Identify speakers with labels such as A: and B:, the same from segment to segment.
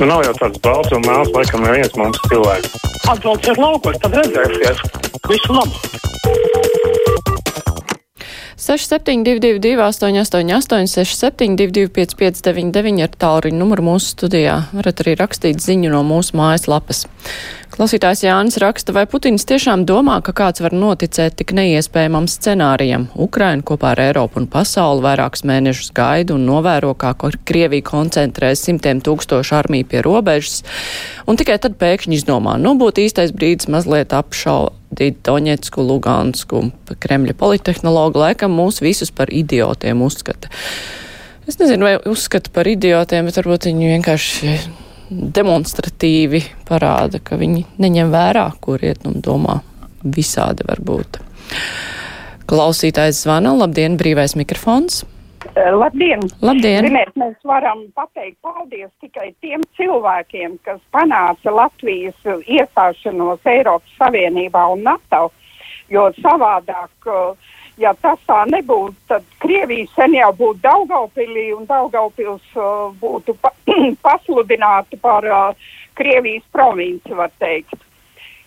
A: Nu, nav jau tāds balts un mēls, laikam, neviens mums cilvēks.
B: Atbrauciet laukos, tad redzēsiet. Visu labu!
C: 6722, 888, 672, 559, ir tālruņa numurs mūsu studijā. Varat arī rakstīt ziņu no mūsu mājaslapas. Klausītājs Jānis raksta, vai Putins tiešām domā, ka kāds var noticēt tik neiespējamam scenārijam. Ukraina kopā ar Eiropu un pasauli vairākus mēnešus gaida un novēro, kā Krievija koncentrē simtiem tūkstošu armiju pie robežas, un tikai tad pēkšņi izdomā, nu būtu īstais brīdis mazliet apšaudīt Doņetsku, Lugansku, Kremļa politehnologu, laikam mūs visus par idiotiem uzskata. Es nezinu, vai uzskata par idiotiem, bet varbūt viņi vienkārši demonstratīvi parāda, ka viņi neņem vērā, kur iet un domā. Visādi var būt. Klausītājs zvana, labdien, brīvais mikrofons.
D: Eh, labdien!
C: Labdien!
D: Ziniet, mēs varam pateikt paldies tikai tiem cilvēkiem, kas panāca Latvijas iestāšanos Eiropas Savienībā un NATO, jo savādāk uh, ja tas tā nebūtu, tad Krievija sen jau būtu Daugaupilī un Daugaupils uh, būtu pa pasludināta par uh, Krievijas provinci, var teikt.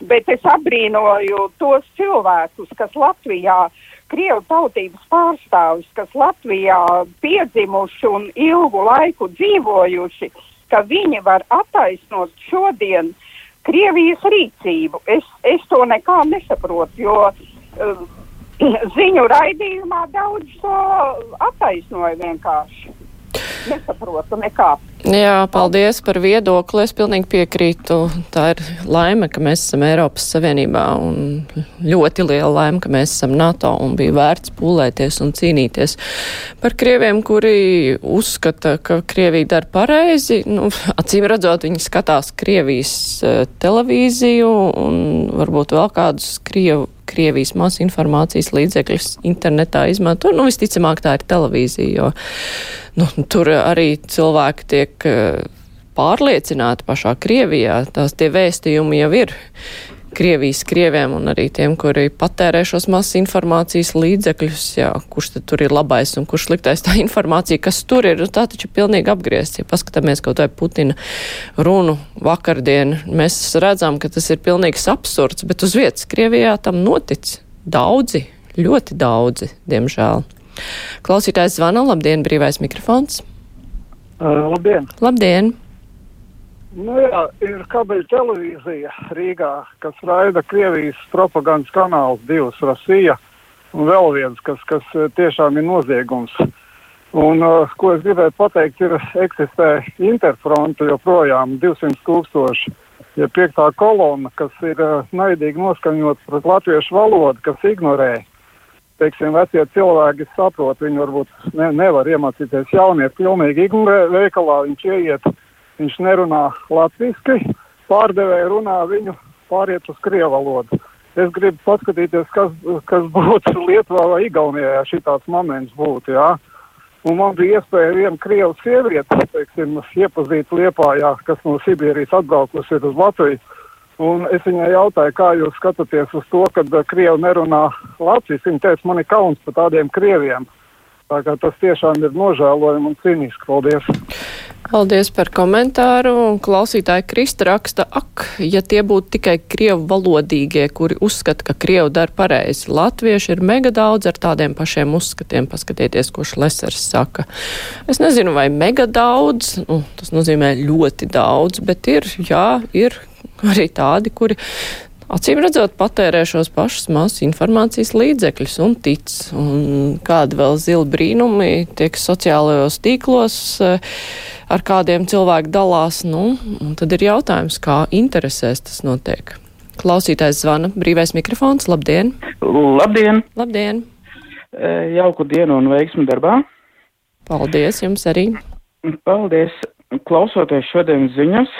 D: Bet es apbrīnoju tos cilvēkus, kas Latvijā, Krievu tautības pārstāvis, kas Latvijā piedzimuši un ilgu laiku dzīvojuši, ka viņi var attaisnot šodien Krievijas rīcību. Es, es to nekā nesaprotu, jo uh, ziņu raidījumā daudz to attaisnoja vienkārši. Nesaprotu nekā.
C: Jā, paldies par viedokli. Es pilnīgi piekrītu. Tā ir laime, ka mēs esam Eiropas Savienībā un ļoti liela laime, ka mēs esam NATO un bija vērts pūlēties un cīnīties par krieviem, kuri uzskata, ka Krievija dara pareizi. Nu, acīm redzot, viņi skatās Krievijas uh, televīziju un varbūt vēl kādus Krievu Krievijas masu informācijas līdzekļus internetā izmanto. Nu, visticamāk, tā ir televīzija, jo nu, tur arī cilvēki tiek eh, pārliecināti pašā Krievijā. Tās tie vēstījumi jau ir Krievijas krieviem un arī tiem, kuri patērē šos masas informācijas līdzekļus, jā, kurš tad tur ir labais un kurš sliktais tā informācija, kas tur ir, tā taču ir pilnīgi apgriezts. Ja paskatāmies kaut vai Putina runu vakardien, mēs redzam, ka tas ir pilnīgs absurds, bet uz vietas Krievijā tam notic daudzi, ļoti daudzi, diemžēl. Klausītājs zvana, labdien, brīvais mikrofons.
E: Uh, labdien!
C: Labdien!
E: Nu jā, ir kabeļa televīzija Rīgā, kas raida Krievijas propagandas kanāls divas Rasija un vēl viens, kas, kas eh, tiešām ir noziegums. Un, uh, ko es gribēju pateikt, ir eksistē interfronta joprojām 200 tūkstoši, ja piektā kolona, kas ir uh, naidīgi noskaņot pret latviešu valodu, kas ignorē. Teiksim, vecie cilvēki saprot, viņi varbūt ne, nevar iemācīties jaunie, pilnīgi ignorē veikalā, viņš ieiet viņš nerunā latviešu, pārdevēja runā viņu pāriet uz krievu valodu. Es gribu paskatīties, kas, kas būtu Lietuvā vai Igaunijā, ja šitāds moments būtu. Jā. Un man bija iespēja vienu krievu sievieti, teiksim, iepazīt Liepājā, kas no Sibīrijas atbraukusi uz Latviju. Un es viņai jautāju, kā jūs skatāties uz to, ka krievi nerunā latviešu. Viņa teica, man ir kauns par tādiem krieviem. Tā kā tas tiešām ir nožēlojami un cīniski. Paldies!
C: Paldies par komentāru. Klausītāji Krista raksta, ak, ja tie būtu tikai krievu valodīgie, kuri uzskata, ka krievu dara pareizi. Latvieši ir mega daudz ar tādiem pašiem uzskatiem. Paskatieties, ko Šlesers saka. Es nezinu, vai mega daudz, nu, tas nozīmē ļoti daudz, bet ir, jā, ir arī tādi, kuri acīm redzot, patērē šos pašus masu informācijas līdzekļus un tic. Un kādi vēl zili brīnumi tiek sociālajos tīklos, eh, ar kādiem cilvēki dalās. Nu, tad ir jautājums, kā interesēs tas notiek. Klausītājs zvana, brīvais mikrofons, labdien!
F: Labdien!
C: Labdien!
F: E, jauku dienu un veiksmu darbā!
C: Paldies jums arī!
F: Paldies! Klausoties šodienas ziņas,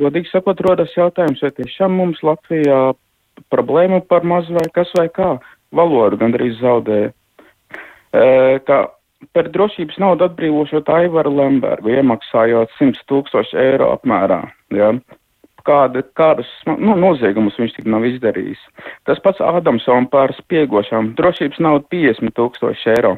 F: godīgi sakot, rodas jautājums, vai tiešām mums Latvijā problēma par maz vai kas vai kā valodu gandrīz zaudēja. E, par drošības naudu atbrīvošot Aivaru Lembergu, iemaksājot 100 tūkstoši eiro apmērā. Ja? Kāda, kādus nu, noziegumus viņš tik nav izdarījis. Tas pats Ādamsons par spiegošām drošības naudu 50 tūkstoši eiro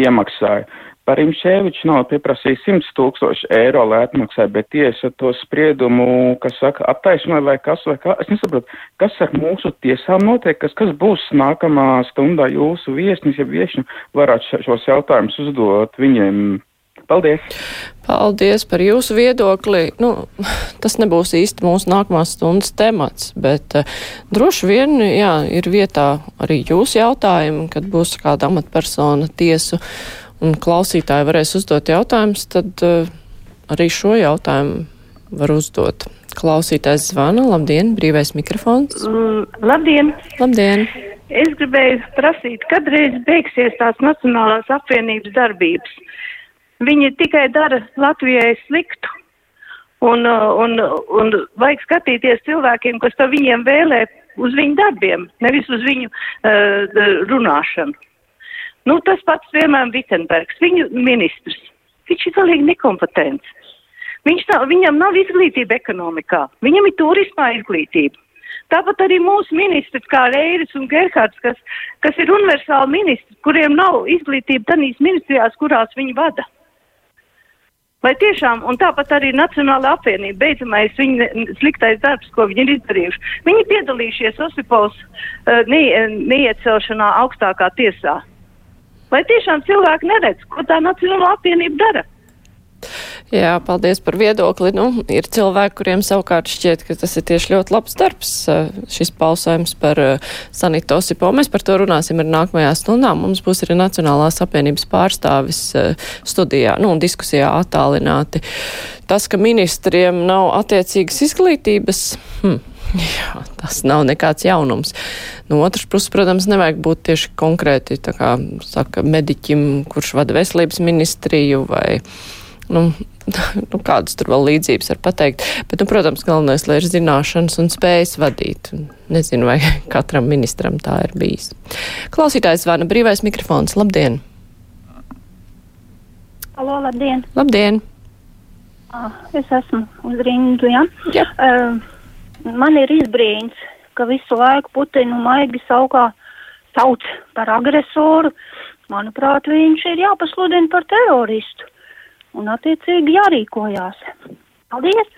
F: iemaksāja. Par Imšēviču nav pieprasīja 100 tūkstoši eiro, lai atmaksāja, bet tiesa to spriedumu, kas saka, attaisnoja vai kas vai kā. Es nesaprotu, kas ar mūsu tiesām notiek, kas, kas būs nākamā stundā jūsu viesnis, ja viešņi varētu šos jautājumus uzdot viņiem. Paldies!
C: Paldies par jūsu viedokli. Nu, tas nebūs īsti mūsu nākamās stundas temats, bet uh, droši vien, jā, ir vietā arī jūsu jautājumi, kad būs kāda amatpersona tiesu un klausītāji varēs uzdot jautājumus, tad uh, arī šo jautājumu var uzdot. Klausītājs zvana, labdien, brīvais mikrofons.
G: Mm, labdien!
C: Labdien!
G: Es gribēju prasīt, kadreiz beigsies tās Nacionālās apvienības darbības. Viņi tikai dara Latvijai sliktu. Un, uh, un, un vajag skatīties cilvēkiem, kas to viņiem vēlē, uz viņu darbiem, nevis uz viņu uh, runāšanu. Nu, tas pats, piemēram, Vitenbergs, viņu ministrs. Viņš ir galīgi nekompetents. Viņš nav, viņam nav izglītība ekonomikā, viņam ir turismā izglītība. Tāpat arī mūsu ministri, kā Reiris un Gerhards, kas, kas ir universāli ministri, kuriem nav izglītība tanīs ministrijās, kurās viņi vada. Vai tiešām, un tāpat arī Nacionāla apvienība, beidzamais viņa sliktais darbs, ko viņi ir izdarījuši. Viņi piedalījušies Osipovs uh, ne, neiecelšanā augstākā tiesā. Vai tiešām cilvēki neredz, ko tā Nacionāla apvienība dara?
C: Jā, paldies par viedokli. Nu, ir cilvēki, kuriem savukārt šķiet, ka tas ir tieši ļoti labs darbs, šis balsojums par Sanitu Osipo. Mēs par to runāsim ar nākamajā stundā. Mums būs arī Nacionālās apvienības pārstāvis studijā, nu, diskusijā attālināti. Tas, ka ministriem nav attiecīgas izglītības, hm, Jā, tas nav nekāds jaunums. No otras puses, protams, nevajag būt tieši konkrēti, tā kā saka, mediķim, kurš vada veselības ministriju vai, nu, nu kādas tur vēl līdzības var pateikt. Bet, nu, protams, galvenais, ir zināšanas un spējas vadīt. Nezinu, vai katram ministram tā ir bijis. Klausītājs zvana brīvais mikrofons. Labdien!
H: Alo, labdien!
C: Labdien!
H: Ah, es esmu uz rindu, jā.
C: Ja?
H: Uh, man ir izbrīns, ka visu laiku Putinu maigi saukā sauc par agresoru. Manuprāt, viņš ir jāpasludina par teroristu un attiecīgi jārīkojās. Paldies!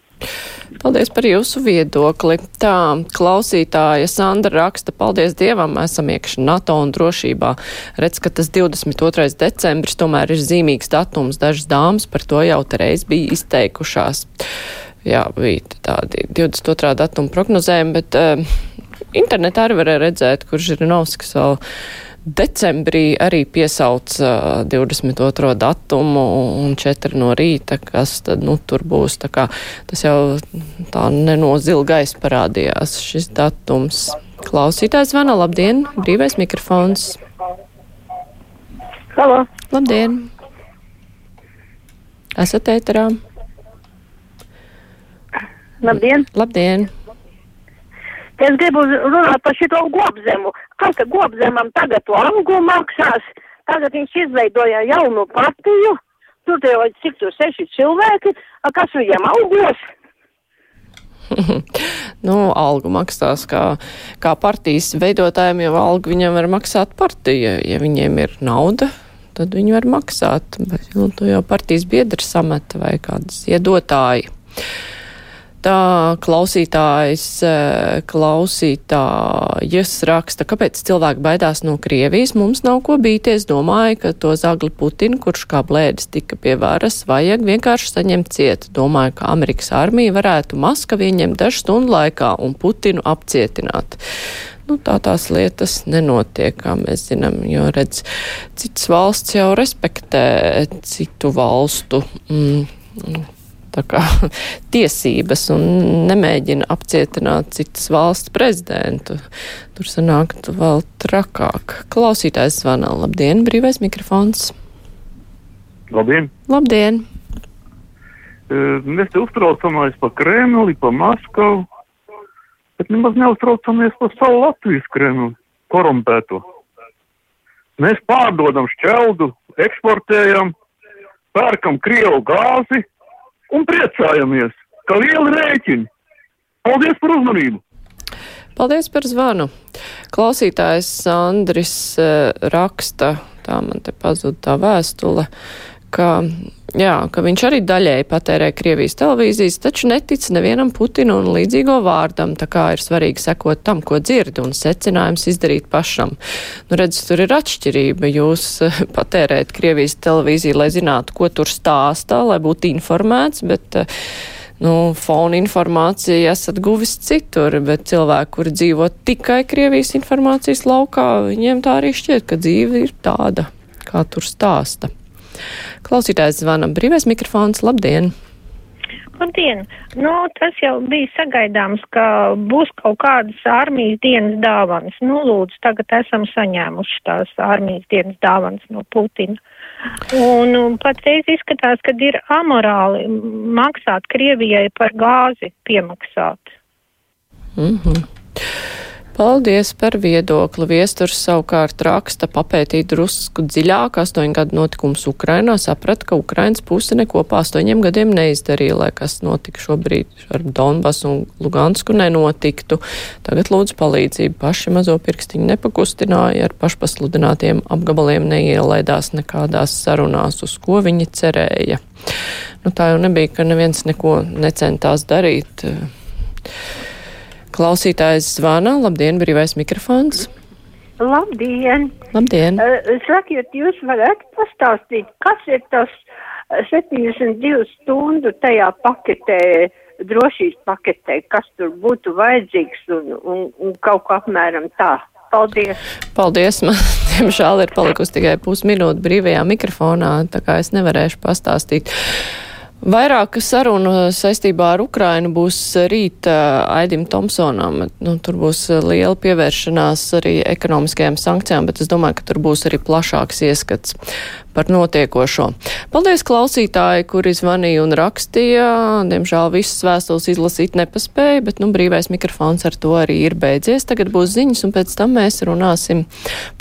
C: Paldies par jūsu viedokli. Tā, klausītāja Sandra raksta, paldies Dievam, esam iekšā NATO un drošībā. Redz, ka tas 22. decembris tomēr ir zīmīgs datums. Dažas dāmas par to jau te reiz bija izteikušās jā, bija tādi 22. datuma prognozējumi, bet uh, internetā arī varēja redzēt, kur Žirinovskis vēl decembrī arī piesauc uh, 22. datumu un 4 no rīta, kas tad, nu, tur būs. Tā kā tas jau tā nenozil gaisa parādījās šis datums. Klausītājs vana, labdien, brīvais mikrofons.
G: Halo.
C: Labdien! Esat ēterā?
G: Labdien!
C: Labdien!
G: Es gribu runāt par šito gobzemu. Kā ka gobzemam tagad to algu maksās, tagad viņš izveidoja jaunu partiju, tur jau cik tur seši cilvēki, a kas viņiem algos?
C: nu, algu maksās kā, kā partijas veidotājiem, jo algu viņam var maksāt partija. Ja viņiem ir nauda, tad viņi var maksāt. Bet, nu, to jau partijas biedri sameta vai kādas iedotāji. Tā klausītājs, klausītājas raksta, kāpēc cilvēki baidās no Krievijas. Mums nav ko bīties. Domāju, ka to zagli Putinu, kurš kā blēdis tika pie varas, vajag vienkārši saņemt ciet. Domāju, ka Amerikas armija varētu Maskavu ieņemt dažu stundu laikā un Putinu apcietināt. Nu, tā tās lietas nenotiek, kā mēs zinām, jo redz, citas valsts jau respektē citu valstu. Mm, kā, tiesības un nemēģina apcietināt citas valsts prezidentu. Tur sanāktu vēl trakāk. Klausītājs zvanā. Labdien, brīvais mikrofons.
A: Labdien!
C: Labdien!
A: Mēs te uztraucamies par Kremli, par Maskavu, bet nemaz neuztraucamies par savu Latvijas Kremli, korumpēto. Mēs pārdodam šķeldu, eksportējam, pērkam Krievu gāzi, un priecājamies, ka lieli rēķini. Paldies par uzmanību!
C: Paldies par zvanu. Klausītājs Andris uh, raksta, tā man te pazuda tā vēstule, ka, jā, ka viņš arī daļēji patērē Krievijas televīzijas, taču netic nevienam Putinu un līdzīgo vārdam, tā kā ir svarīgi sekot tam, ko dzird, un secinājums izdarīt pašam. Nu, redz, tur ir atšķirība. Jūs eh, patērēt Krievijas televīziju, lai zinātu, ko tur stāstā, lai būtu informēts, bet uh, nu, fona informāciju esat guvis citur, bet cilvēki, kuri dzīvo tikai Krievijas informācijas laukā, viņiem tā arī šķiet, ka dzīve ir tāda, kā tur stāsta. Klausītājs zvana brīvais mikrofons. Labdien!
I: Labdien! Nu, tas jau bija sagaidāms, ka būs kaut kādas armijas dienas dāvanas. Nu, lūdzu, tagad esam saņēmuši tās armijas dienas dāvanas no Putina. Un, un patreiz izskatās, ka ir amorāli maksāt Krievijai par gāzi piemaksāt.
C: Mm -hmm. Paldies par viedokli. Viesturs savukārt raksta papētīt drusku dziļāk astoņu gadu notikums Ukrainā, saprat, ka Ukrainas puse neko pa astoņiem gadiem neizdarīja, lai kas notika šobrīd ar Donbasu un Lugansku nenotiktu. Tagad lūdzu palīdzību. Paši mazo pirkstiņu nepakustināja, ar pašpasludinātiem apgabaliem neielaidās nekādās sarunās, uz ko viņi cerēja. Nu, tā jau nebija, ka neviens neko necentās darīt. Klausītājs zvana. Labdien, brīvais mikrofons.
J: Labdien!
C: Labdien!
J: Uh, sakiet, jūs varat pastāstīt, kas ir tas 72 stundu tajā paketē, drošības paketē, kas tur būtu vajadzīgs un, un, un kaut kā apmēram tā. Paldies!
C: Paldies! Man, diemžēl, ir palikusi tikai pusminūte brīvajā mikrofonā, tā kā es nevarēšu pastāstīt. Uh, Vairāk sarunu saistībā ar Ukrainu būs rīt Aidim Tomsonam. Nu, tur būs liela pievēršanās arī ekonomiskajām sankcijām, bet es domāju, ka tur būs arī plašāks ieskats par notiekošo. Paldies klausītāji, kuri zvanīja un rakstīja. Diemžēl visas vēstules izlasīt nepaspēja, bet nu, brīvais mikrofons ar to arī ir beidzies. Tagad būs ziņas, un pēc tam mēs runāsim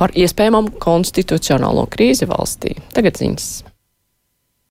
C: par iespējamam konstitucionālo krīzi valstī. Tagad ziņas.